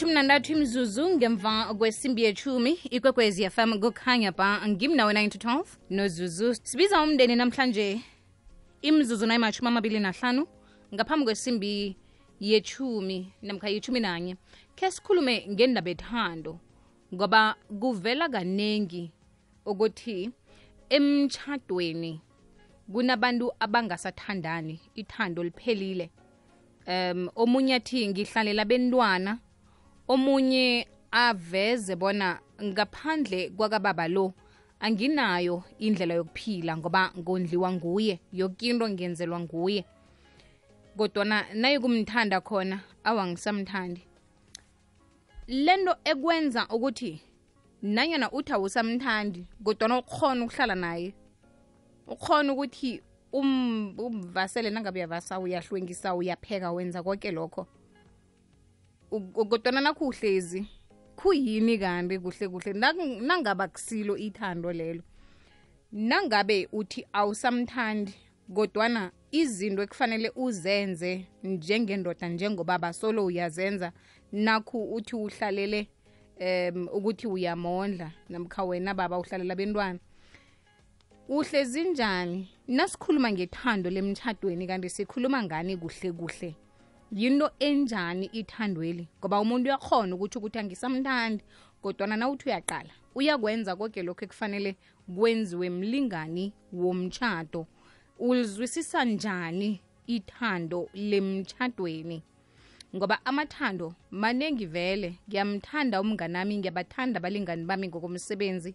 imatshumi nantathu imzuzu ngemva kwesimbi yechumi ikwekwezi fm kukhanya ba ngimnawe 9 to 12 nozuzu. Sibiza umndeni namhlanje imzuzu nayimatshumi amabili nahlanu ngaphambi kwesimbi yechumi namkha yechumi nanye. Khe sikhulume ngendaba ethando ngoba kuvela kaningi ukuthi emtshadweni kunabantu abangasathandani ithando liphelile. Um omunye athi ngihlalela bentwana omunye aveze bona ngaphandle kwakababa lo anginayo indlela yokuphila ngoba ngondliwa nguye yoke into ngenzelwa nguye. Kodwana nayikumthanda khona awangisamthandi lento ekwenza ukuthi nanyana uthi awusamthandi kodwana ukhona ukuhlala naye ukhona ukuthi um- umvasele nangabe uyavasa uyahlwengisa uyapheka wenza konke lokho kodwana nakho uhlezi khuyini kanti kuhle kuhle? Nangaba kusilo ithando lelo. Nangabe uthi awusamthandi kodwana izinto ekufanele uzenze njengendoda njengobaba solo uyazenza nakho uthi uhlalele um ukuthi uyamondla namkha wena baba uhlalela bentwana uhlezi njani? Nasikhuluma ngethando lemtshadweni kanti sikhuluma ngani kuhle kuhle yinto enjani ithandweli? Ngoba umuntu uyakhona ukuthi ukuthi angisamthandi kodwana nawuthi uyaqala uyakwenza koke lokho ekufanele kwenziwe mlingani womtshato ulizwisisa njani ithando lemtshadweni ngoba amathando maningi vele ngiyamthanda umnganami ngiyabathanda abalingani bami ngokomsebenzi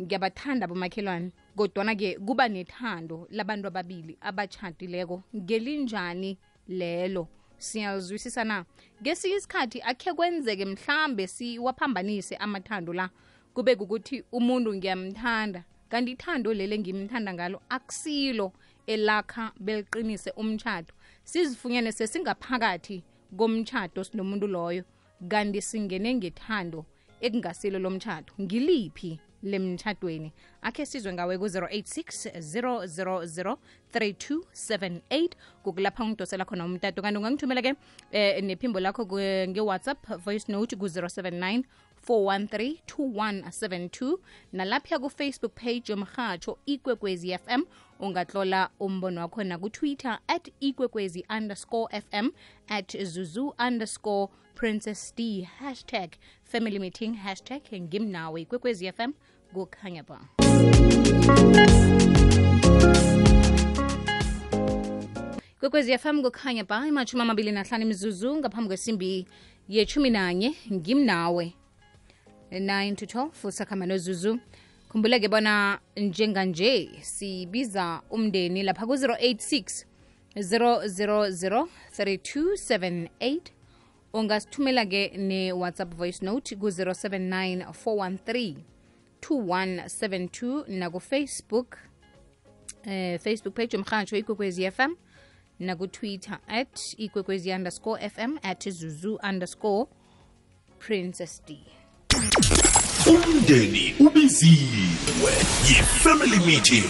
ngiyabathanda bomakhelwane kodwana-ke kuba nethando labantu ababili abatshatileko ngelinjani lelo siyalizwisisa na? Ngesinye isikhathi akhe kwenzeke mhlambe siwaphambanise amathando la. Kube kukuthi umuntu ngiyamthanda kanti ithando leli engimthanda ngalo akusilo elakha beliqinise umtshato. Sizifunyane sesingaphakathi komtshato sinomuntu loyo kanti singene ngethando ekungasilo lomtshato ngiliphi lemtshadweni akhe sizwe ngawe ku-086 000 3278 kukulapha ungidosela khona umtato. Kanti ungangithumela ke eh, nephimbo lakho ngewhatsapp voice note ku-079 413 2172 nalapha kufacebook page yomrhatsho ikwekwezi fm ungatlola umbono wakho nakutwitter at ikwekwezi underscore fm at zuzu underscore princess d hashtag family meeting hashtag ngimnawe ikwekwezi fm kukhanya ba kwekwezi yafam kukhanya ba imatshumi amabili nahlanu imizuzu ngaphambi kwesimbi yechumi nanye ngimnawe. 9 to 12 usakhamba nozuzu. Khumbuleke bona njenganje sibiza umndeni lapha ku-086 000 3278 ungasithumela ke ne-whatsapp voice note ku-079 413 2172 nakufacebook eh, facebook page umrhatsho ikwekwezi fm nakutwitter at ikwekwezi underscore fm at zuzu underscore princess d. Umndeni ubiziwe yi-family meeting.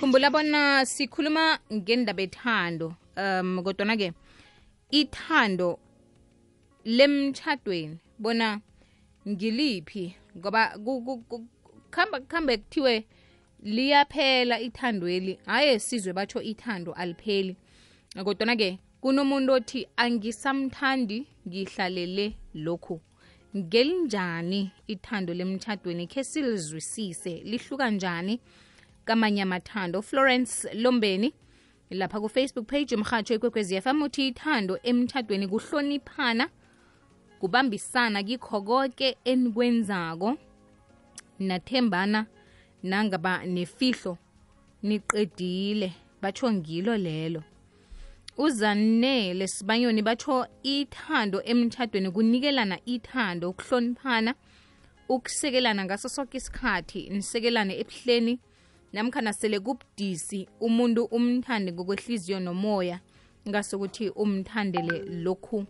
Khumbula bona sikhuluma ngendaba ethando um kodwana-ke ithando lemtshadweni bona ngiliphi? Ngoba ku- ku- ku- khamba khambe kuthiwe liyaphela ithandweli. Haye sizwe batsho ithando alipheli. Kodwana-ke kunomuntu othi angisamthandi ngihlalele lokhu. Ngelinjani ithando lemtshadweni khe silizwisise lihluka njani kamanye amathando? Florence lombeni lapha kufacebook page yomrhatsho ikwekwezi fm uthi ithando emtshadweni kuhloniphana. Kubambisana kikho konke enikwenzako. Nathembana nangaba nefihlo niqedile batsho ngilo lelo. Uzanele sibanyoni batsho ithando emtshadweni kunikelana ithando ukuhloniphana ukusekelana ngaso sonke isikhathi nisekelane ebuhleni namkhana sele kubudisi umuntu umthande ngokwehliziyo nomoya ngasokuthi umthandele lokhu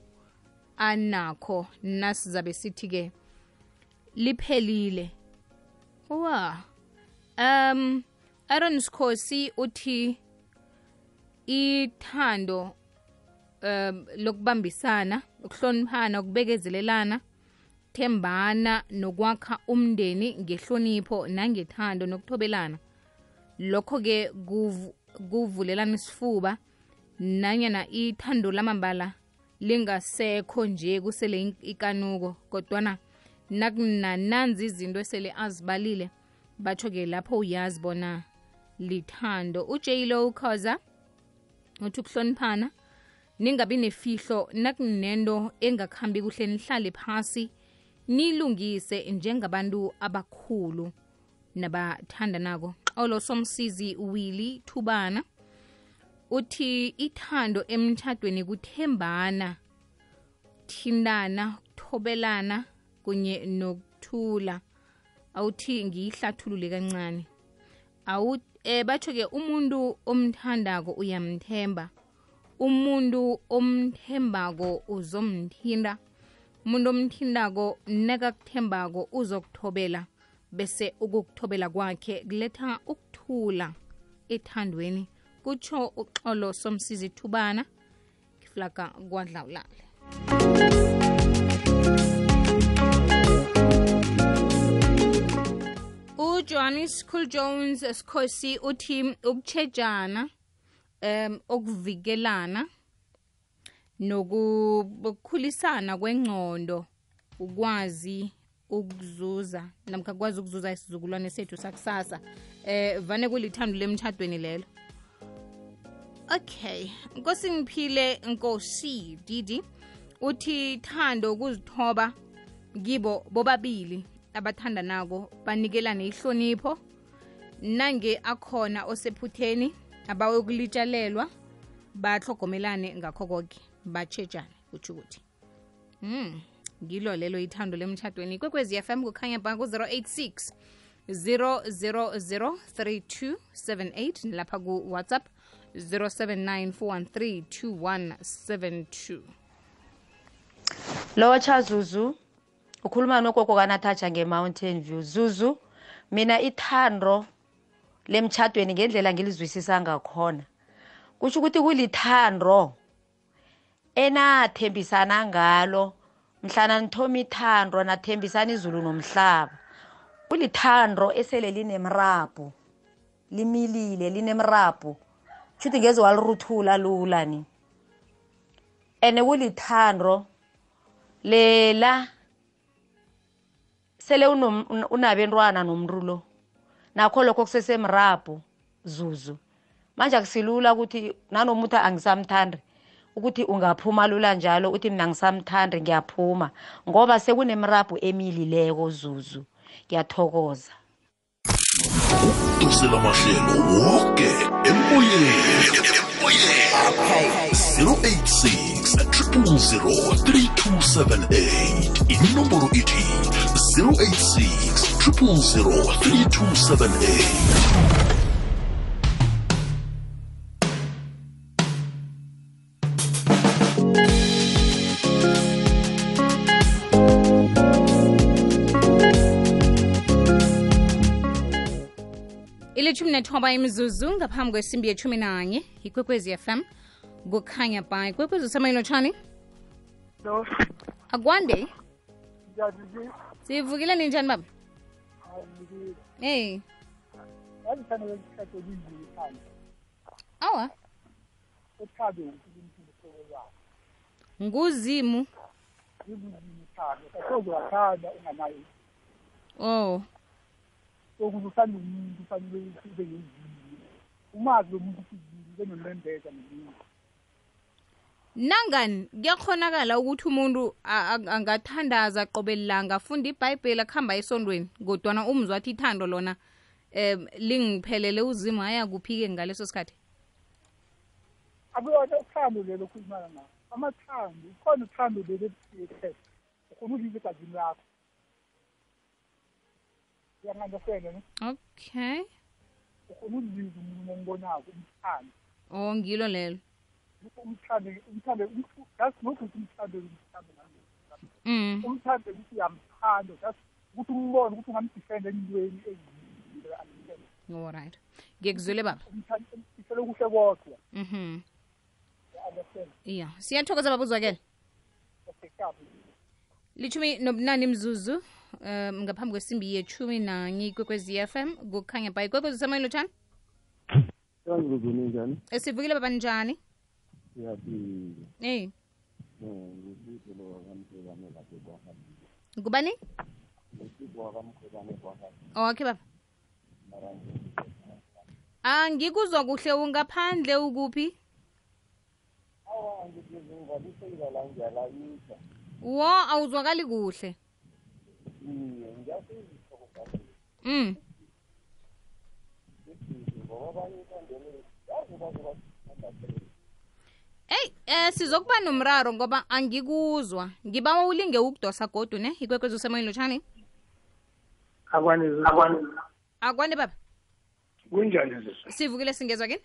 anakho. Nasizabe sithi-ke liphelile. Wa um aaron sikhosi uthi ithando um lokubambisana ukuhloniphana ukubekezelelana thembana nokwakha umndeni ngehlonipho nangethando nokuthobelana. Lokho-ke kuvulelana isifuba nanyana ithando lamambala lingasekho nje kusele ikanuko kodwana nakunananzi izinto esele azibalile batsho-ke lapho uyazi bona lithando. Ujaylo ukhoza uthi ukuhloniphana ningabi nefihlo nakunento engakhambi kuhle nihlale phasi nilungise njengabantu abakhulu nabathandanako. Xolo somsizi willy thubana uthi ithando emtshadweni kuthembana thindana ukuthobelana kunye nokuthula. Awuthi ngiyihlathulule kancane awu eh batsho-ke umuntu omthandako uyamthemba. Umuntu omthembako uzomthinda umuntu omthindako nekakuthembako uzokuthobela bese ukukuthobela kwakhe kuletha ukuthula ethandweni kutsho uxolo somsizi thubana ngiflaga kwadlawulale ujohannes cool jones sikhosi uthi ukutshejana um okuvikelana nokukhulisana kwengcondo ukwazi ukuzuza namkha kwazi ukuzuza isizukulwane sethu sakusasa eh vane kulithando lemtshadweni lelo okay nkosi ngiphile nkosi didi uthi thando ukuzithoba ngibo bobabili abathandanako banikelane ihlonipho. Nange akhona osephutheni abawe ukulitshalelwa bahlogomelane ngakho koke batshejane kutsho ukuthi. Mm ngilo lelo ithando lemtshadweni kwekwezi fm kukhanya ba ku-086 000 3278 lapha ku-whatsapp 079 lotsha zuzu. Ukhuluma nogogo kanathaja nge-mountain view. Zuzu mina ithando lemtshadweni ngendlela ngilizwisisa ngakhona. Kusho ukuthi kulithando enathembisana ngalo. Mhlana nithoma ithando nathembisana izulu nomhlaba. Kulithando esele linemrabhu limilile linemrabhu. Shuthi ngeze waliruthula lula ni. Ene kulithando lela sele unabentwana nomntu lo. Nakho lokho kusesemrabhu zuzu. Manje akusilula ukuthi nanoma uthi angisamthandi ukuthi ungaphuma lula njalo uthi mina ngisamthandi ngiyaphuma ngoba sekunemrabhu emilileko zuzu. Ngiyathokoza. Dosela mahlelo woke emoyeni 086 3003278 inomboro ithi 086 3003278 ishumi nethoba imzuzu ngaphambi kwesimbi yeshumi nanye ikwekwezi fm kukhanya pa ikwekwezi usemayini otshani no. akwande? Sivukile ninjani baba? Awa. Nguzimu. Oh. Sokuze uthanda umuntu ufanele ukuthi ube nezimo. Umazi lo muntu ukuthi yini, ube nomembeza nomuntu. nangani kuyakhonakala ukuthi umuntu a- a- angathandaza qobe lilanga afunda ibhayibheli akuhamba esondweni kodwana umzwa athi ithando lona um lingiphelele uzimu haya kuphi-ke ngaleso sikhathi Akuyona uthando lelo okhulumana ngalo. Amathando, ukhona uthando lelo ebuhlekhe. Ukhona ulile egazini lakho. Uyangangasela ne? okay. Ukhona ulizwe umuntu ombonako umthando. oh ngilo lelo. Umthando umthando that's not ukuthi umthando umthando nami. Mm. umthando ukuthi uyamthanda that's ukuthi umbone ukuthi ungamdefend entweni ezile alright ngiyekuzwile baba. Umthando isele kuhle kodwa. Mhm understand. Iya siyathokoza baba uzwakele. Okay kabi lithumi nobunani mzuzu. um ngaphambi kwesimbi yechumi nanye f FM kukhanya bay kwekwezi usemoyeni lotshani esivukile baba njani? Ngubani? Okay baba. Angikuzwa kuhle ungaphandle ukuphi? Wo awuzwakali kuhle mm. Eyi eh sizokuba nomraro ngoba angikuzwa. Ngiba ulinge ukudosa godu ne? Ikwekwezi usemoyeni lotshani akwani akwani baba. Kunjani zizo sivukile singezwa kini?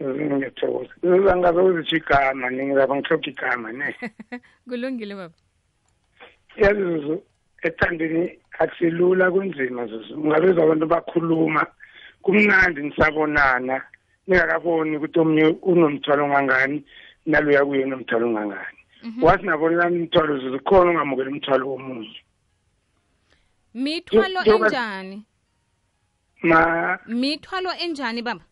Ngiyathokoza. Zizangaze uzitsho igama ningizaba ngihloka igama ne? Kulungile baba. Yazi zuzu ethandeni akusilula kunzima zuzu. Ungabezwa abantu bakhuluma kumnandi nisabonana ningakaboni ukuthi omunye unomthwalo ongangani naloya kuye unomthwalo ongangani wathi nabonelana umthwalo zuzu khona ungamukela umthwalo womunye mithwalo Njengoba- enjani? Ma mithwalo enjani baba?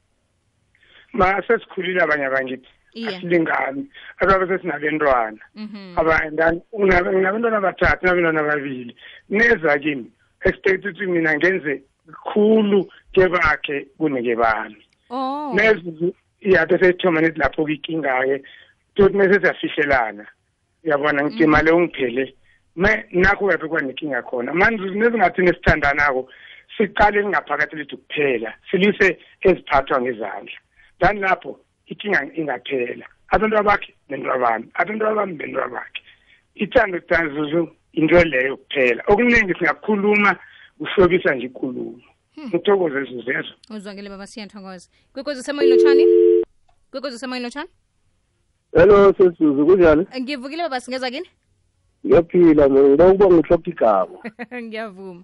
Ma sesikhulile abanye abangithi iye asilingani. Ababe sesinabentwana mhm. Abanye nginabantwana abathathu nabantwana ababili. Neza kimi expect ukuthi mina ngenze khulu kebakhe kuneke bami. Oh. Nezuzu iyade seyithoma nethi lapho-ke inkinga-ke tothi mese siyafihlelana uyabona ngithi male ungiphele. Me nakho kuyaphi kwanenkinga khona? Manje nezingathi nesithandanako siqale lingaphakathi lethu kuphela silise eziphathwa ngezandla. Then lapho inkinga ingaphela abantu bakhe bento bami abantu bami bento bakhe ithando tazuzu into leyo kuphela. Okuningi singakhuluma kuhlobisa nje ikulumo ngithokoze zuzezo uzwakele baba siyathokoza. Kwekozi usemoyini lotshani kwekozi usemoyini lotshani Hello sesizuzu kunjani? ngivukile baba singeza kini? Ngiyaphila mina ngiba ukuba ngihloka igama. ngiyavuma.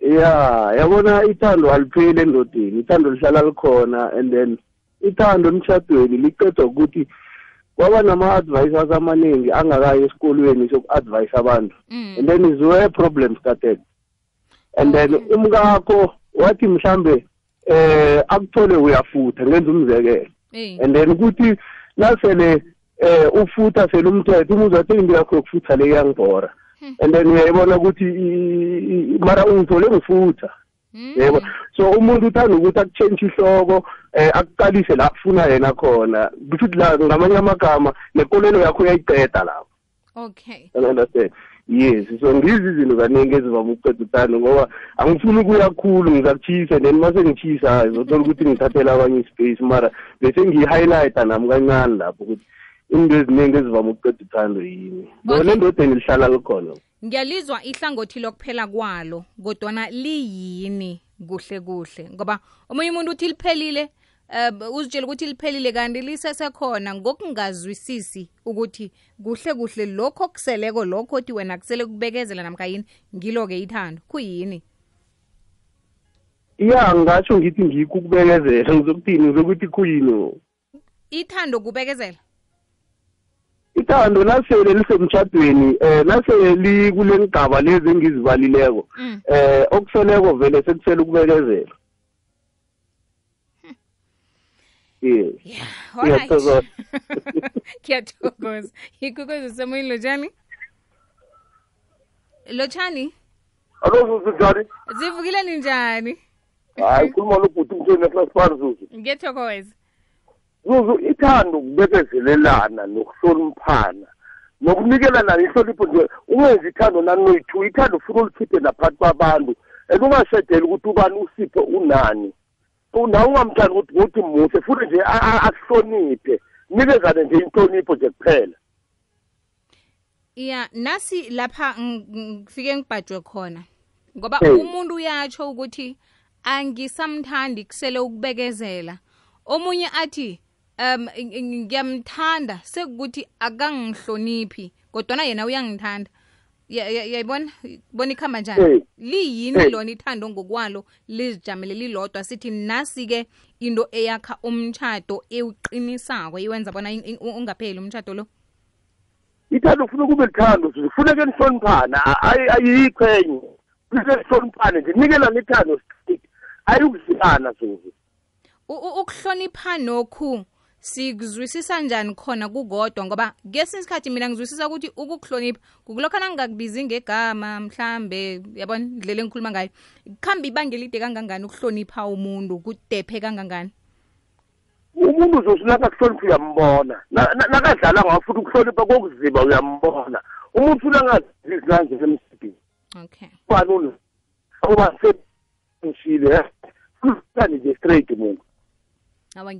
Ya yabona ithando alipheli endodeni, ithando lihlala likhona and then ithando emshadweni liqedwa ukuthi kwaba nama-advisors amaningi angakayi esikolweni soku-advise abantu. Mm. and then is where problems started. And then umkakho wathi mhlambe eh akuthole uyafutha ngenza umzekelo. Eyi and then kuthi nasele eh ufutha sele umthetho umuzwa athi into yakho yokufutha le iyangibhora and then uyayibona ukuthi i- i- mara ungithole ngifutha. Mm. Yebo. So umuntu uthanda ukuthi akutshentshe ihloko eh akuqalise la afuna yena khona. Kusho ukuthi la ngamanye amagama nekolelo yakho uyayiqeda lapho. Okay. You understand? Yes so ngizi izinto kaningi ezivama ukuqeda uthando ngoba angifuni ukuya khulu ngizakutshisa then mase ngitshisa zothola ukuthi ngithathela abanye ispace mara bese ngiyi-highlighta nami kancane lapho ukuthi into eziningi ezivama ukuqeda uthando yini. Okay. lona endodeni lihlala likhona. Ngiyalizwa ihlangothi lokuphela kwalo kodwana liyini? Kuhle kuhle. Ngoba omunye umuntu uthi liphelile um uzitshela ukuthi liphelile kanti lisesekhona ngokungazwisisi ukuthi kuhle kuhle lokho kuseleko lokho othi wena kusele kubekezela namkha yini ngilo-ke ithando. Kuyini ya ngasho ngithi ngikho ukubekezela. Ngizokuthini? Ngizokuthi khuyini? Ithando kubekezela ithando nasele lisemtshadweni um eh, nasele likule ngigaba lezi engizibalileko um mm. eh, okuseleko vele sekusele ukubekezela. Hmm. Kuyathokoza. Ikwekwezi usemoyini lotshani lotshani alo zinjani zivukile ninjani? Hayi khuluma lobhuti mtheni eclass parzuzu ngiyethokoza zuzu ithando ukubekezelelana nokuhloniphana nokunikelana ihlonipho nje ungenzi ithando nanoyi-two ithando funa ulikhiphe naphakathi kwabantu and ungasedeli ukuthi ubani usiphe unani. Nawe ungamthandi ukuthi ngokuthi muhle futhi nje a- a- akuhloniphe nikezane nje inhlonipho nje kuphela. Ya nasi lapha ng- ng- ngifike ngibhajwe khona ngoba umuntu uyatsho ukuthi angisamthandi kusele ukubekezela. Omunye athi um ng- ng- ngiyamthanda sekukuthi akangihloniphi kodwana yena uyangithanda. Ya- ya- yayibona? Bona ikhamba njani? Eh. liyini Eh. lona ithando ngokwalo lizijamele lilodwa sithi nasi-ke into eyakha umtshato ewuqinisako iwenza bona in- in- ungapheli umtshato lo? Ithando ufuna kube lithando Zuzu. kufuneke nihloniphana A- ayi- ayikho enye. Kufuneke nihloniphane nje. Nikelana ithando straight ayikuzilana zuzu. U- u- ukuhlonipha nokhu. Sikuzwisisa njani khona kukodwa ngoba ngesinye isikhathi mina ngizwisisa ukuthi ukukuhlonipha kukulokho nangingakubizi ngegama mhlambe yabona? Ndlela engikhuluma ngayo. Kuhamba ibanga elide kangangani ukuhlonipha umuntu? Kudephe kangangani? Umuntu zuzu nakakuhlonipha uyambona. Na- na- nakadlala ngafuthi ukuhlonipha kokuziba uyambona. Umuntu unangazizisi nanje emsibhini okay. Bani uba seshile kuhlani nje straight muntu awa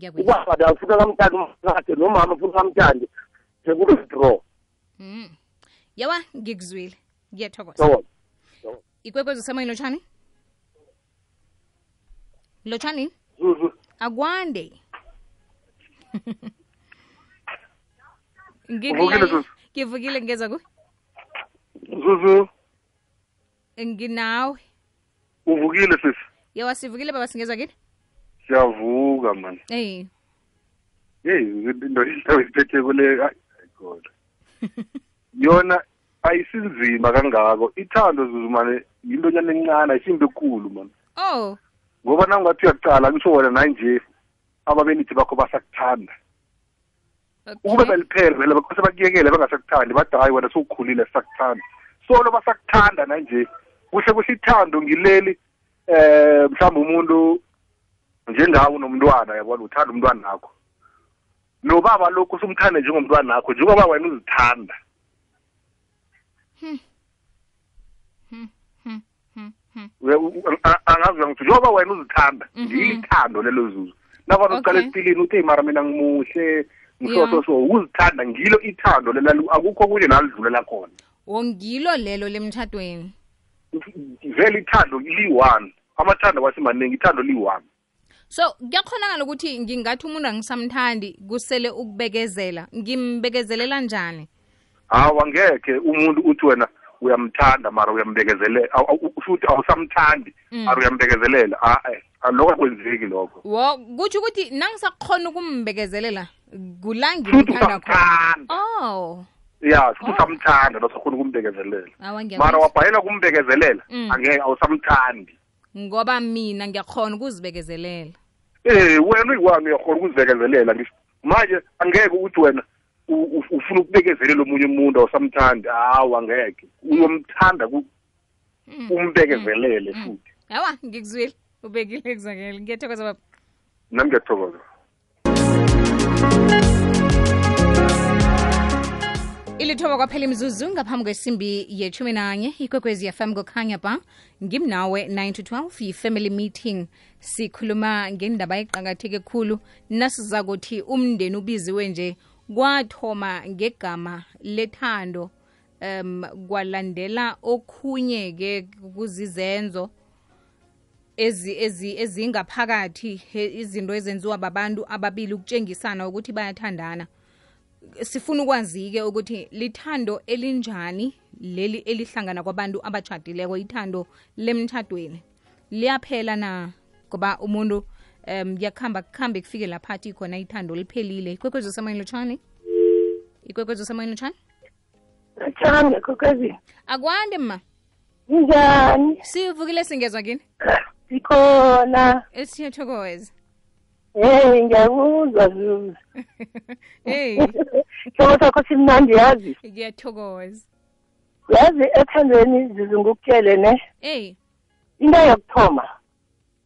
dawufuna ufuna umkakhe nomama ufuna kamntandi sekube draw. Mm. yawa ngikuzwile ngiyathokoza ikwekwezi usemoyeni lotshani lotshani akwande ngivukile ngeza ku? Zuzu. Nginawe. Uvukile sisi. Yawa sivukile baba singezwa kini siyavuka man. Eyi yeyi into into iphethe kule god. Yona ayisinzima kangako. Ithando zuzu mane yinto nyana encane ayisimbe ekhulu man. Oh. Ngoba nangathi uyaqala kusho wena nanje ababenithi bakho basakuthanda. Ukube beliphele vele bakose bakuyekele bangasakuthandi bathi hayi wena sowukhulile sisakuthanda solo basakuthanda nanje kuhle kuhle ithando ngileli eh mhlawumbe umuntu njengawe unomntwana yabona uthanda umntwana wakho nobaba lokhu sumthande njengomntwana wakho njengoba wena uzithanda. Angazi ngithi njengoba wena uzithanda ngilo ithando lelo zuzu. Nakona uqala esipilini uthi mara mina ngimuhle ngihloso Yeah. so ukuzithanda ngilo ithando lela akukho kunye nalidlulela khona. Wongilo lelo lemtshadweni vele ithando liyi-one amathando kwasimaningi ithando liyi-one so kuyakhonakala ukuthi ngingathi umuntu angisamthandi kusele ukubekezela. Ngimbekezelela njani? Hawa ngekhe umuntu uthi wena uyamthanda mara uyambekezelela ukuthi awusamthandi mara uyambekezelela. A-e lokho akwenzeki lokho. Wo kutsho ukuthi nangisakhona ukumbekezelela kula futhi khona. oh. Ya futhi usamthanda nosakhona ukumbekezelela. Mara wabhayela kumbekezelela Mm. angeke awusamthandi. Ngoba mina ngiyakhona ukuzibekezelela eh wena uyiwami uyakhona ukuzibekezelela ngisho. Manje angeke ukuthi wena ufuna ukubekezelela omunye umuntu awusamthandi. Hawu angeke. Uyomthanda ku- umbekezelele futhi. Hawa ngikuzwile. Ubekile kuzakele ngiyathokoza baba. Nami ngiyathokoza ilithoba kwaphela imzuzu ngaphambi kwesimbi yethumi nanye ikwekwezi yafam kokhanya ba ngimnawe 9 to 12 yi-family meeting. Sikhuluma ngendaba eqakatheke khulu. Nasizakuthi umndeni ubiziwe nje kwathoma ngegama lethando um kwalandela okhunye-ke kuzizenzo ezi ezi ezingaphakathi izinto ezenziwa babantu ababili ukutshengisana ukuthi bayathandana sifuna ukwazi-ke ukuthi lithando elinjani leli elihlangana kwabantu abatshadileko ithando lemtshadweni liyaphela na? Ngoba umuntu um yakuhamba kuhambe kufike laphathi khona ithando liphelile. Ikwekwezi usemoyeni lotshani ikwekwezi usemoyeni lotshani Thande kokwezi. akwande ma. Njani? sivukile singezwa kini? Sikhona. esiyathokoza Hey ngiyakuzwa Zuzu. hey Hlobo sakho simnandi yazi. ngiyathokoza Yazi ethandweni Zuzu ngukutshele ne. hey Into yokuthoma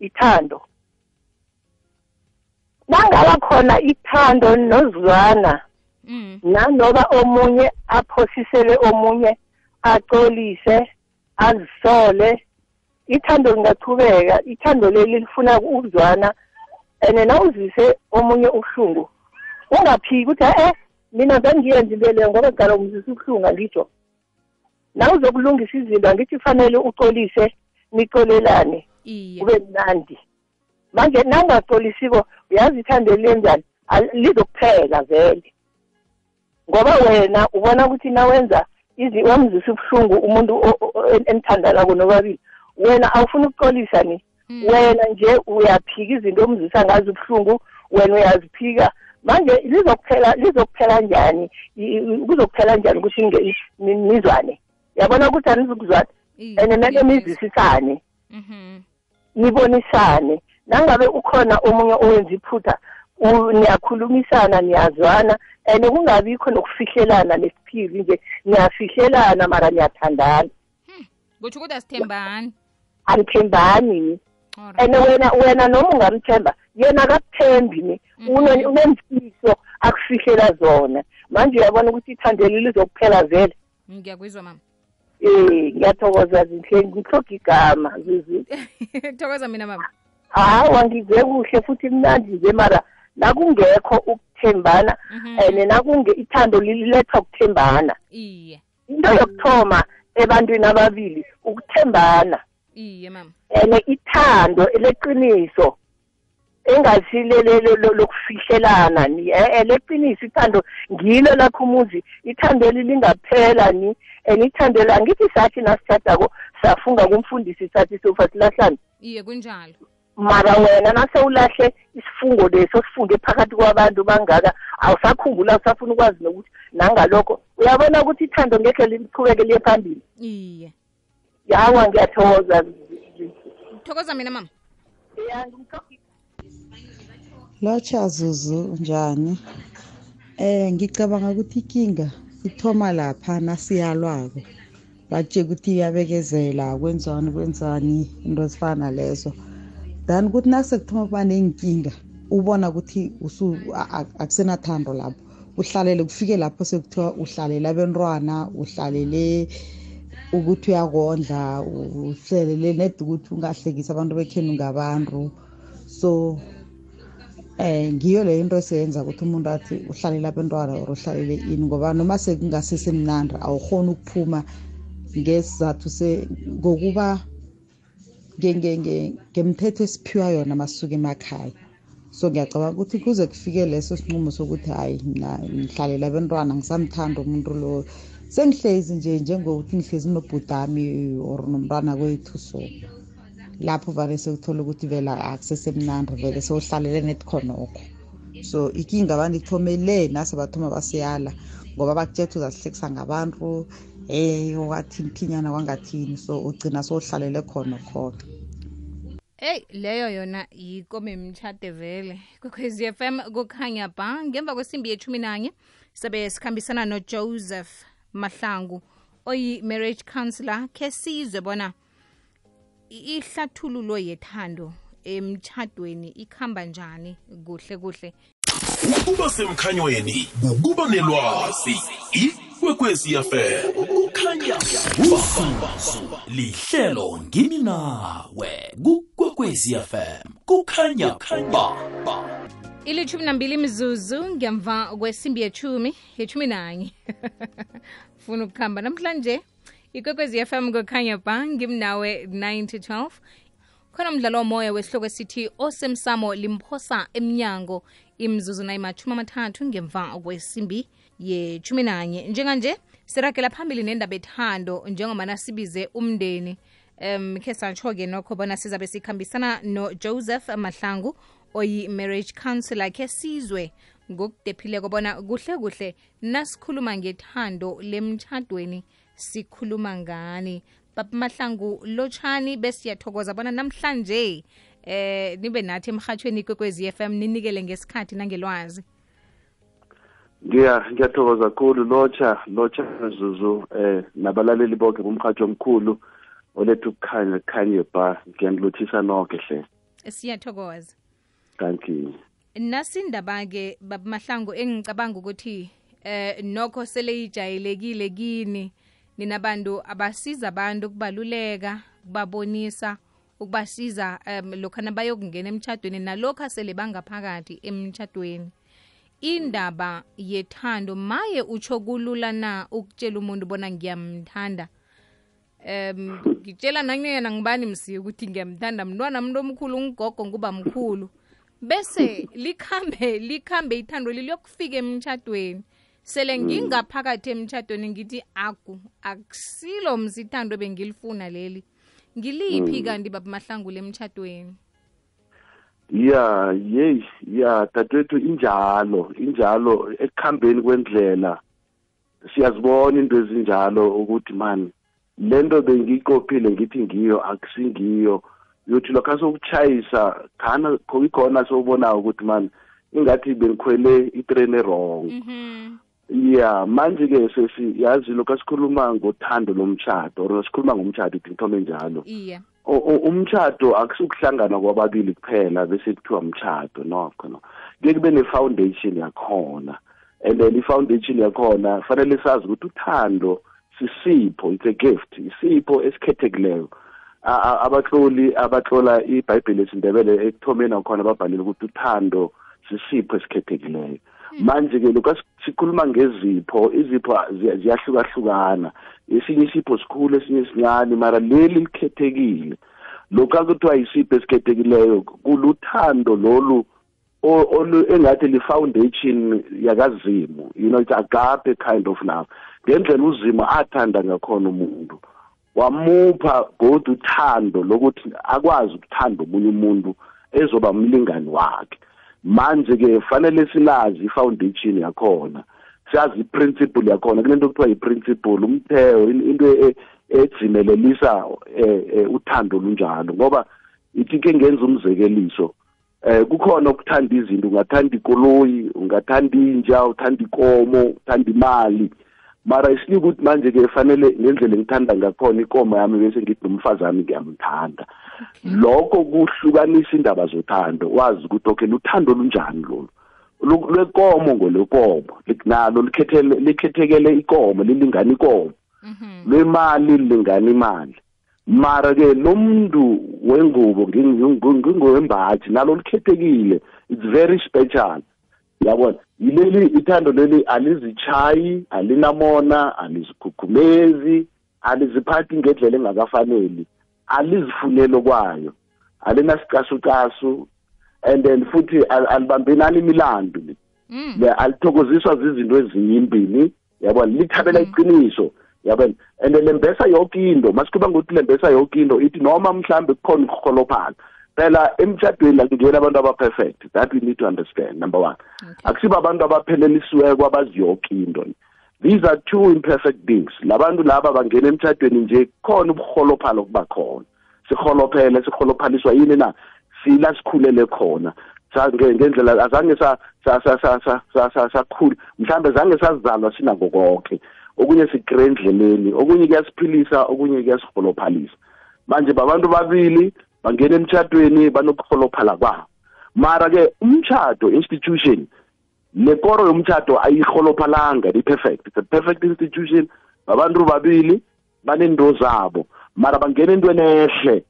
ithando. Nangaba khona ithando nozwana mm nanoba omunye aphosisele omunye axolise azisole ithando lingaqhubeka ithando leli lifuna ukuzwana and nawuzise omunye ubuhlungu ungaphiki ukuthi eh mina bengiyenza into leyo ngoba qala umzisa ubuhlungu angitsho nawuzokulungisa izinto angithi kufanele uxolise nicolelane kube mnandi. Manje nangaxolisiko uyazi ithando lenzani lizokuphela vele. Ngoba wena ubona ukuthi nawenza izi wamzisa ubuhlungu umuntu o- o- o- enithandanako nobabili wena awufuni ukuxolisa ni? Wena nje uyaphika izinto omzisa ngazo ubuhlungu wena uyaziphika. Manje lizokuphela lizokuphela njani? I- i- kuzokuphela njani ukuthi ninge- ni- nizwane? Yabona ukuthi anizukuzwana Iye, and mele ngiyakuzwa. nizwisisane. Mhm. nibonisane. Nangabe ukhona omunye owenza iphutha u- niyakhulumisana niyazwana and kungabikho nokufihlelana nesiphiri nje. Niyafihlelana mara niyathandana. Kutsho ukuthi asithembani. Anithembani. ni Alright. And wena wena noma ungamthemba yena akakuthembi ni Une- unemfiso akufihlela zona. Manje uyabona ukuthi ithandeli lizokuphela vele? Ngiyakuzwa mama. Eh ngiyathokoza zinhle ngihloga igama zuzu thokoza mina mama. Hawa ngizwe kuhle futhi mnandi nje mara nakungekho ukuthembana Mhm. and nakunge ithando liletha ukuthembana. Iye. Into yokuthoma ebantwini ababili ukuthembana. Iye mama and ithando leqiniso engasilelelo lokufihlelana ni. Eh, eh, leqiniso ithando ngilo lakho umuzi. Ithandeli lingaphela ni. And ithandelo angithi sathi nasithathako safunga kumfundisi sathi sofa silahlane iye kunjalo. Mara wena nase ulahle isifungo leso sifunde phakathi kwabantu bangaka awusakhumbula usafuna ukwazi nokuthi nangalokho uyabona ukuthi ithando ngekhe liqhubeke liye phambili? Iye. Yawa ngiyathokoza thokoza mina mama Lotsha Zuzu njani? Eh ngicabanga ukuthi ikinga ithoma lapha nasiyalwako. Batshela ukuthi iyabekezela kwenzani kwenzani into ezifana lezo. Then kuthi nasekuthoma kuba nenkinga ubona ukuthi usu a- a- akusenathando lapho. Uhlalele kufike lapho sekuthiwa uhlalela abantwana, uhlalele ukuthi uyakondla, uhlelele net ukuthi ungahlekisi abantu bekhenu ngabantu. So eh ngiyo leyo into eseyenza ukuthi umuntu athi uhlalela abantwana or uhlalele ini ngoba noma sekungasesemnandi awukhoni ukuphuma ngesizathu ngokuba nge- nge- nge- ngemthetho esiphiwa yona masuka emakhaya so ngiyacabanga ukuthi kuze kufike leso sinqumo sokuthi hayi mina ngihlalela abantwana ngisamthanda umuntu lo sengihlezi nje njengokuthi ngihlezi nobhudami or nomntwana kwethu so lapho vele sekuthola ukuthi vele akusesemnandi vele sewuhlalele net khonokho. So ikinga abantu ithomele nase bathoma basiyala ngoba bakutshetha uzasihlekisa ngabantu hey wathini phinyana kwangathini so ugcina sowuhlalele khona khona eyi leyo yona yikome mtshade vele. Kwekhwezi FM kukhanya ba ngemva kwesimbi yethumi nanye sabe sikhambisana nojoseph. Mahlangu. Oyi-marriage counselor khe sizwe bona ihlathululo yethando emtshadweni ikhamba njani kuhle kuhle. Ukuba semkhanyweni ukuba nelwazi ikwekwezi fm kukhanya uzuzu lihlelo ngimi nawe. Kukwekwezi fm kukhanya ba ilithumi nambili mzuzu ngemva kwesimbi yethumi yethumi nanye funa ukuhamba namhlanje ikwekwezi fm kokhanya ba ngimnawe 9 to 12 khona umdlalo womoya wesihloko esithi osemsamo limphosa emnyango imzuzu nayimathumi amathathu ngemva kwesimbi yethumi nanye njenganje siragela phambili nendaba ethando njengomana sibize umndeni. Um khe satsho-ke nokho bona sizabe sikhambisana nojoseph mahlangu oyi-marriage counselor khe sizwe ngokudephileko bona kuhle kuhle nasikhuluma ngethando lemtshadweni sikhuluma ngani. Baba mahlangu lotshani besiyathokoza bona namhlanje eh nibe nathi emhathweni kwekwezi m ninikele ngesikhathi nangelwazi. Ngiya ngiyathokoza kakhulu lotsha lotsha zuzu eh nabalaleli bonke bomhathi omkhulu olethu ukukhanya kukhanye ba ngiyangiluthisa nonke hle. Siyathokoza thank you nasindaba-ke babamahlango engicabanga ukuthi eh nokho sele ijayelekile kini ninabantu abasiza abantu ukubaluleka ukubabonisa ukubasiza um lokhana bayokungena emtshadweni nalokhu asele bangaphakathi emtshadweni indaba yethando maye utsho kulula na ukutshela umuntu bona ngiyamthanda? Um ngitshela nanyena ngibani msiye ukuthi ngiyamthanda? Mntwana muntu omkhulu ungigogo nguba mkhulu bese likhambe likhambe ithando liliyokufika emtshadweni sele ngingaphakathi emtshadweni ngithi aku akusilo msithando bengilifuna leli. Ngiliphi kanti baba mahlangule emtshadweni ya yeyi ya dadewethu injalo injalo ekuhambeni kwendlela siyazibona into ezinjalo ukuthi man lento bengiyiqophile ngithi ngiyo akusingiyo. Yothi lokho sokuchayisa khana ikhona sowubonayo ukuthi man ingathi bengikhwele itrain wrong mhm. Ya manje-ke sesiyazi lokho sikhuluma ngothando lomtshado or sikhuluma ngomtshado ithi ngithome njalo. Iya U- u- umtshado akusukuhlangana kwababili kuphela bese kuthiwa mtshado nokho no. Kuye kube ne-foundation yakhona. And then i-foundation yakhona fanele sazi ukuthi uthando sisipho it's a gift isipho esikhethekileyo A- a- abatloli abatlola ibhayibheli esindebele ekuthomeni akhona babhalile ukuthi uthando sisipho esikhethekileyo. Manje-ke lokhu sikhuluma ngezipho izipho ziya- ziyahlukahlukana. Esinye isipho sikhulu esinye sincane mara leli likhethekile. Lokhu akuthiwa isipho esikhethekileyo kuluthando lolu engathi li-foundation yakazimu. You know it's agape kind of love. Ngendlela uzimo athanda ngakhona umuntu. Wamupha kodwa uthando lokuthi akwazi ukuthanda omunye umuntu ezoba umlingani wakhe. Manje-ke fanele silazi i-foundation yakhona siyazi i-principle yakhona. Kunento okuthiwa yi-principle umtheo in- into e- edzimelelisa eh, eh, uthando olunjalo ngoba ithi ke ngenza umzekeliso eh kukhona ukuthanda izinto ungathanda ikoloyi ungathanda inja uthanda ikomo uthanda imali. Mara isinika ukuthi manje ke fanele ngendlela engithanda ngakhona ikomo yami bese ngithi nomfazi wami ngiyamthanda lokho kuhlukanisa indaba zothando. Wazi ukuthi okay luthando lunjani lolu? Lu- lwekomo ngolwekomo lik- nalo likhethele likhethekele ikomo lilingana ikomo. Mhm. Lwemali lilingana imali. Mara ke lo muntu wengubo ngingowembathi nalo likhethekile. It's very special. Yabona yileli ithando leli alizichayi alinamona alizikhukhumezi aliziphathi ngendlela engakafaneli alizifunelo kwayo alinasicasucasu and then futhi al- alibambenani imilandu mm. Le alithokoziswa zizinto eziyimbini yabona lithabela iqiniso yabona and lembesa yonke into masikhuluma ngokuthi lembesa yonke into ithi noma mhlambe kukhona ukuholophala phela emtshadweni akungeni abantu aba-perfect that we need to understand number one. Akusibo abantu abaphelelisiweko abazi yonke into these are two imperfect beings. Labantu laba bangena emtshadweni nje khona ubuholophala okuba khona. Siholophele siholophaliswa yini na? Sila sikhulele khona. Sa- nge- ngendlela azange sa- sa- sa- sa- sa- sa- sa- sakhula mhlambe zange sazalwa sinako konke okunye sigre endleleni okunye kuyasiphilisa okunye kuyasiholophalisa manje babantu babili bangena emtshadweni banokuholophala kwabo mara-ke umtshado institution nekoro yomtshado ayiholophalanga i-perfect it's a perfect institution. Babantu babili banento zabo. Mara bangena entweni ehle.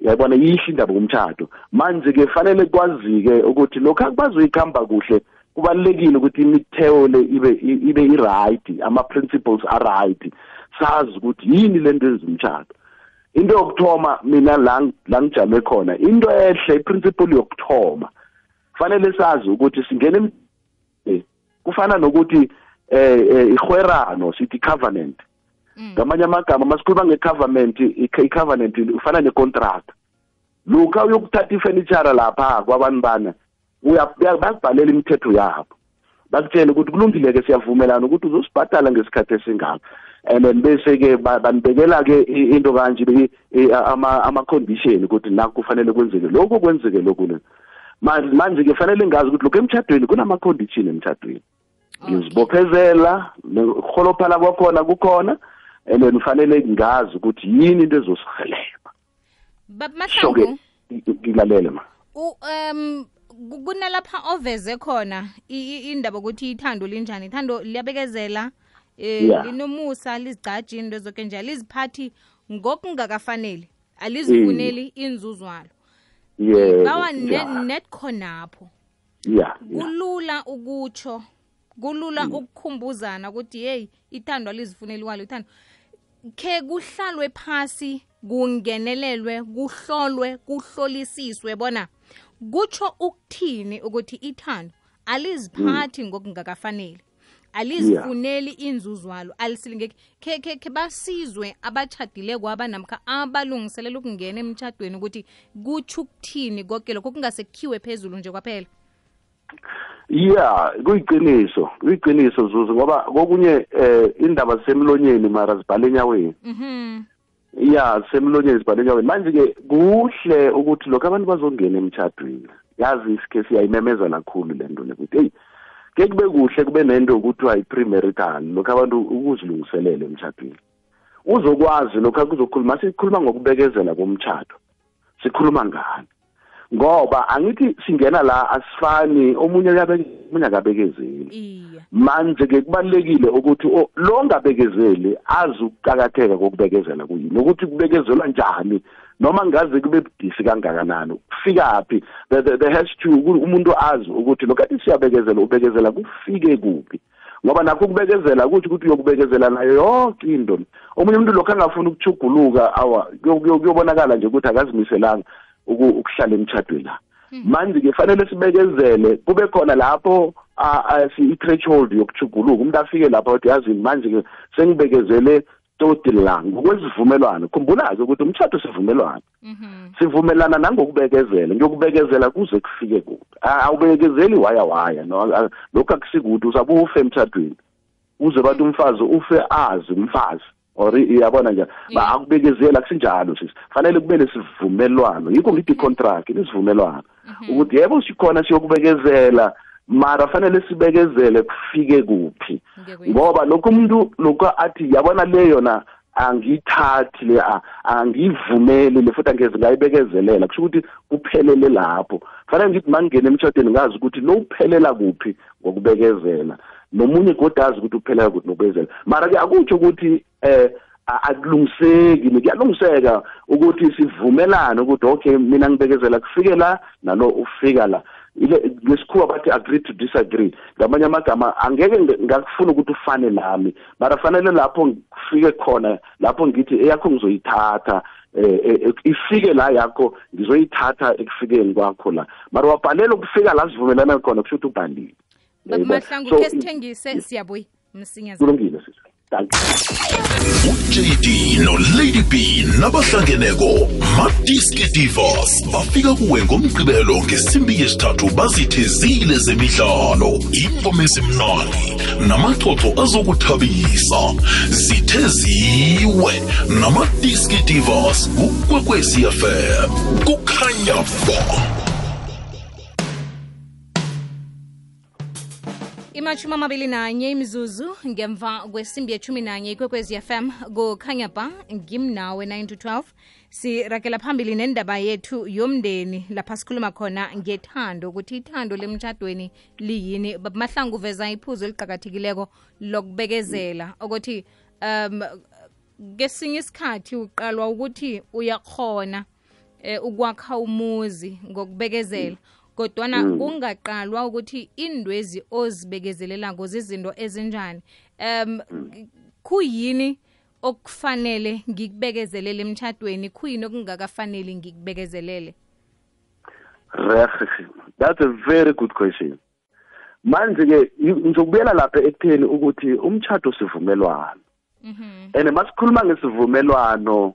Yayibona yihle indaba yomtshado manje-ke fanele kwazi-ke ukuthi lokhu akubazoyikhamba kuhle kubalulekile ukuthi imitheo le ibe ibe i-right ama-principles a-right. Sazi ukuthi yini le nto ezimtshado into yokuthoma mina la ngijame khona into ehle iprinciple yokuthoma. Fanele sazi ukuthi singena em- eh, kufana nokuthi eh eh, ihwerano sithi covenant ngamanye amagama masikhuluma nge-covenant i- i-covenant ufana ne-contract. Lokha uyokuthatha ifurniture lapha kwabantu bana bakubhalela imithetho yabo. Bakutshele ukuthi kulungile-ke siyavumelana ukuthi uzosibhadala ngesikhathi esingaka. And then bese-ke ba- banibekela-ke i- into kanje i- i- ama- ama-condition ukuthi naku kufanele kwenzeke lokhu kwenzeke lokhu le. Manje manje-ke fanele ngazi ukuthi lokhu emtshadweni kunama-condition emtshadweni ngizibophezela ukuholophala kwakhona kukhona and then fanele ngazi ukuthi yini into ezosihelebha baba so-ke mahlangu? ngilalele ma. U- um ku- kunalapha oveze khona i- i- indaba ukuthi ithando linjani? Ithando liyabekezela? Eh Yeah. linomusa lizigqaji into zonke nje aliziphathi ngokungakafaneli alizifuneli inzuzwalo bawa yebo ne- yeah, net khonapho yeah, yeah. kulula ukutsho kulula ukukhumbuzana ukuthi hey ithando alizifuneli walo ithando khe kuhlalwe phasi kungenelelwe kuhlolwe kuhlolisiswe bona kutsho ukuthini ukuthi ithando aliziphathi ngokungakafanele alizifuneli yeah. inzuzwalo alisilingeki. Khe khe khe basizwe abachadile kwaba namkha abalungiselela ukungena emtshadweni ukuthi kutsho ukuthini konke lokho kungasekhiwe phezulu nje kwaphela. Ya kuyiqiniso kuyiqiniso zuzu ngoba kokunye eh indaba zisemlonyeni mara zibhale enyaweni. Mhm. Ya zisemlonyeni zibhale enyaweni. Manje-ke kuhle ukuthi lokho abantu bazongena emtshadweni yazi isikhe siyayimemeza kakhulu le nto le ukuthi eyi ke kube kuhle kube nento yokuthiwa yi-premarital lokhu abantu ukuzilungiselele emtshadweni uzokwazi lokhu akuzokhuluma sikhuluma ngokubekezela komtshato sikhuluma ngani? Ngoba angithi singena la asifani omunye uyabeke omunye akabekezeli. Iya manje ke kubalekile ukuthi o- lo ongabekezeli azi ukuqakatheka kokubekezela kuyini? Ukuthi kubekezelwa njani? Noma ngaze kube budisi kangakanani kufikaphi the, the, the has to ukuthi umuntu azi ukuthi lo kathi siyabekezela ubekezela kufike kuphi? Ngoba nakho ukubekezela kuthi ukuthi uyokubekezela nayo yonke into. Omunye umuntu lokho angafuni ukuchuguluka awa kuyo- kuyo- kuyobonakala nje ukuthi akazimiselanga uku- ukuhlala emtchadweni la. Manje ke fanele sibekezele kube khona lapho a- a- si- i-threshold yokuchuguluka umuntu afike lapho athi yazini manje ke sengibekezele toti la ngokwesivumelwano khumbula-ke ukuthi umtshato sivumelwano. Mhm. Sivumelana nangokubekezela ngiyokubekezela kuze kufike A- awubekezeli waya waya lokhu akusikuthi uzabe ufe emtshadweni uze bathi umfazi ufe azi umfazi or iyabona njani ba akubekezeli akusinjalo sisi fanele kube nesivumelwano. Yikho ngithi i-contract nesivumelwano. Ukuthi yebo sikhona siyokubekezela mara fanele sibekezele kufike kuphi. Ngoba lokhu umuntu lokhu athi yabona le yona angiyithathi le angiyivumeli le futhi angeze ngayibekezelela. Kusho ukuthi kuphelele lapho. Fanele ngithi mangingena emtshadweni ngazi ukuthi lo uphelela kuphi ngokubekezela. Nomunye kodwa azi ukuthi uphelela kuphi ngokubekezela. Mara-ke akutsho ukuthi eh akulungiseki kuyalungiseka ukuthi sivumelane ukuthi okay mina ngibekezela kufike la nalo ufika la. Ngesikhuwa bathi agree to disagree. Ngamanye amagama angeke nge- ngakufuna ukuthi ufane nami mara fanele lapho ngifike khona lapho ngithi eyakho ngizoyithatha eh, eh, ifike la yakho ngizoyithatha ekufikeni kwakho la. Mara wabhalela ukufika la sivumelana khona kusho ukuthi ubhalile. Yayibona? mahlangu So, ke sithengise siyabuya. Msinya kulungile sisi thank you uJD noLady B nabahlangeneko Madiski Divorce bafika kuwe ngomgqibelo ngesimbi yesithathu bazithezile zemidlalo. Ingoma esimnandi namaxoxo azokuthabisa. Zitheziwe namadiski Divorce kukwekwezi FM kukhanya ba imashumi amabili nanye imizuzu ngemva kwesimbi yethumi nanye ikwekwezi fm kukhanya ba ngimnawe 9 to 12 sirakela phambili nendaba yethu yomndeni lapha sikhuluma khona ngethando ukuthi ithando lemtshadweni liyini. Mahlangu uveza iphuzo eliqakathekileko lokubekezela ukuthi um kesinye isikhathi uqalwa ukuthi uyakhona um ukwakha umuzi ngokubekezela kodwana kungaqalwa ukuthi indwezi ozibekezelelako zizinto ezinjani um kuyini okufanele ngikubekezelele emtchadweni kuyini okungakafaneli ngikubekezelele Reg, that's a very good question. Manje ke ngizokubuyela lapha ekutheni ukuthi umtchado sivumelwano. Mhm. And masikhuluma ngesivumelwano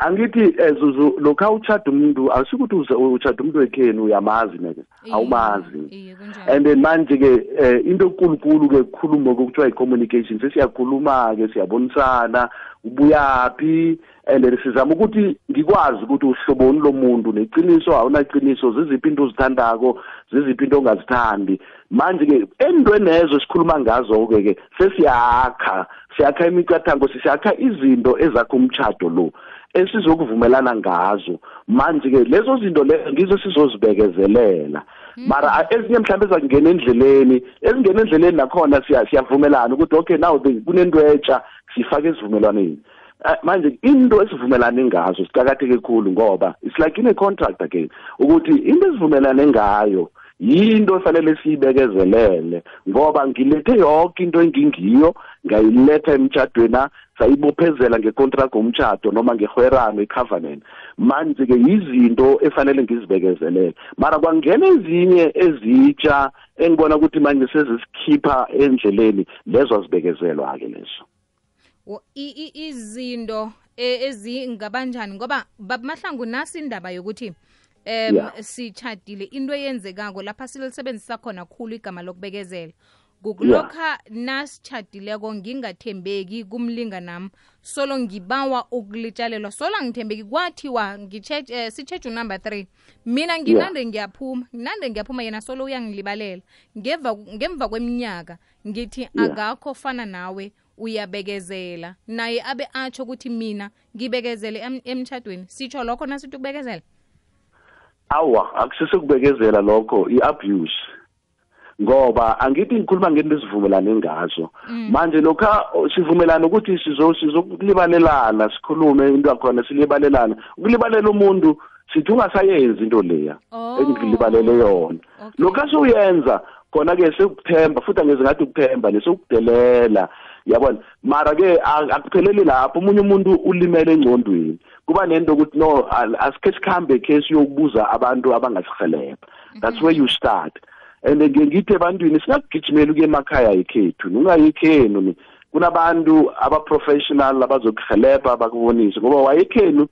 angithi ezuzu lokho uchada umuntu asikuthi uze- uchada umuntu wekheni uyamazi neke Iye, awumazi. iye kunjalo. And then manje ke eh, into enkulunkulu ke kukhuluma kokuthiwa i-communication sesiyakhuluma ke siyabonisana ubuyaphi? And then sizama ukuthi ngikwazi ukuthi uhloboni lomuntu neqiniso awunaqiniso ziziphi into ozithandako ziziphi into ongazithandi. Manje ke endweni ezo esikhuluma ngazo ke ke sesiyakha siyakha imicatango siyakha izinto ezakha umtchado lo. Esizokuvumelana ngazo. Manje ke lezo zinto lezo ngizo sizozibekezelela mara a- ezinye mhlawumbe ezakungena endleleni ezingena endleleni nakhona siya- siyavumelana ukuthi okay now the- kunento etsha siyifake esivumelwaneni. Manje into esivumelane ngazo sicakatheke khulu ngoba it's like in a contract again ukuthi into esivumelane ngayo yinto efanele siyibekezelele. Ngoba ngilethe yonke into engingiyo ngayiletha emtshadweni sayibophezela ngecontract omtshato noma ngehwerano icovenant manje ke izinto efanele ngizibekezelele. Mara kwangena ezinye ezitsha engibona ukuthi manje sezisikhipha endleleni lezo azibekezelwa ke lezo. Wo- i- i- izinto e- ezingabanjani ngoba babamahlangu nasi indaba yokuthi em Yeah. sitshadile into eyenzekako lapha silisebenzisa khona khulu igama lokubekezela. Kukulokha nasitshadileko ngingathembeki kumlinganami. Solo ngibawa ukulitshalelwa solo angithembeki kwathiwa eh, sitshetshe unumber three. Mina nginande ngiyaphuma nginande ngiyaphuma yena solo uyangilibalela. Ngemva kweminyaka ngithi akakho fana nawe uyabekezela. Naye abe atsho ukuthi mina ngibekezele em- emtshadweni sitsho lokho nasithi ukubekezela? Awa akusesekubekezela lokho i-abuse ngoba angithi ngikhuluma ngento esivumelane ngazo. Manje lokha sivumelana ukuthi sizo sizokulibalelana sikhulume into yakhona silibalelana ukulibalela umuntu sithi ungasayenzi into leya Oh. engilibalele yona. Okay. lokho asiuyenza khona ke sekuthemba futhi angeze ngathi ukuthemba lesokudelela yabona? Mara ke a- akupheleli lapho omunye umuntu ulimele engcondweni kuba nento ukuthi no al- asikhe sikhambe khe siyokubuza abantu abangasihelebha that's where you start. And ke ngithi ebantwini singakugijimeli ukuya emakhaya yikhethu ungayikhenu ni kunabantu aba-professional abazokuhelebha bakubonise ngoba wayekhenu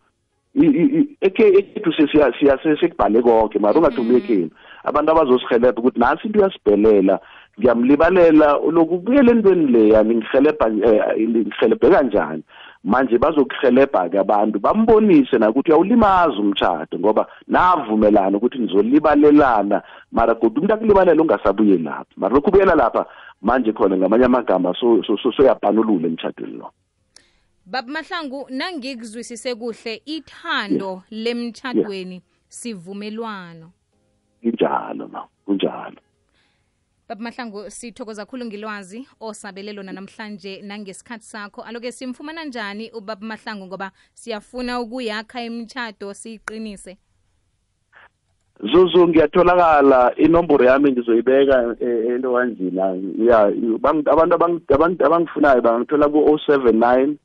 i- i- i- ekhe- ekhethu sesiya- siya- sekubhale konke mara ungathi ubuye ekhenu. Abantu abazosihelebha ukuthi nasi into uyasibhelela ngiyamlibalela uloku ubuyele entweni leya ningihelebha eh, ngihelebhe kanjani? Manje bazokuhelebha-ke abantu bambonise nakuthi uyawulimaza umtshato ngoba navumelana ukuthi nizolibalelana mara kodwa umuntu akulibalela ungasabuye lapha mara lokhu ubuyela lapha manje khona ngamanye amagama so- so- so- soyapanulula emtshadweni lo. Baba mahlangu nangikuzwisise kuhle ithando yeah. lemtshadweni sivumelwano. Kunjalo ma kunjalo. Baba mahlangu sithokoza khulu ngilwazi osabele lona namhlanje nangesikhathi sakho. Aloke simfumana njani ubaba mahlangu ngoba siyafuna ukuyakha imtshado siyiqinise zuzu ngiyatholakala. Inomboro yami ngizoyibeka ento into kanjena. Ya abantu abang- abang- abangifunayo bangithola ku-o seven nine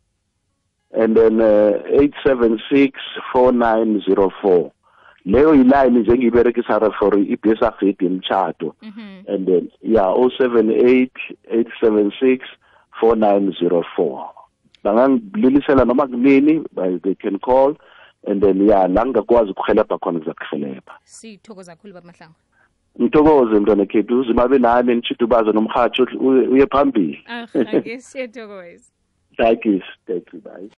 and then eight seven six four nine zero four. Leyo yilayini nje ngiyiberekisa for ibsagid yemtshato and then ya o seven eight eight seven six four nine zero four. Bangangibililisela noma kunini they can call and then ya la ngingakwazi ukuhelebha khona ngizakuhelebha sithokoza kakhulu baba mahlangu. Ngithokoze mntwana khethu uzima nami nishidubaze ubaze nomhatsho uye phambili. Ah thank you thank you bye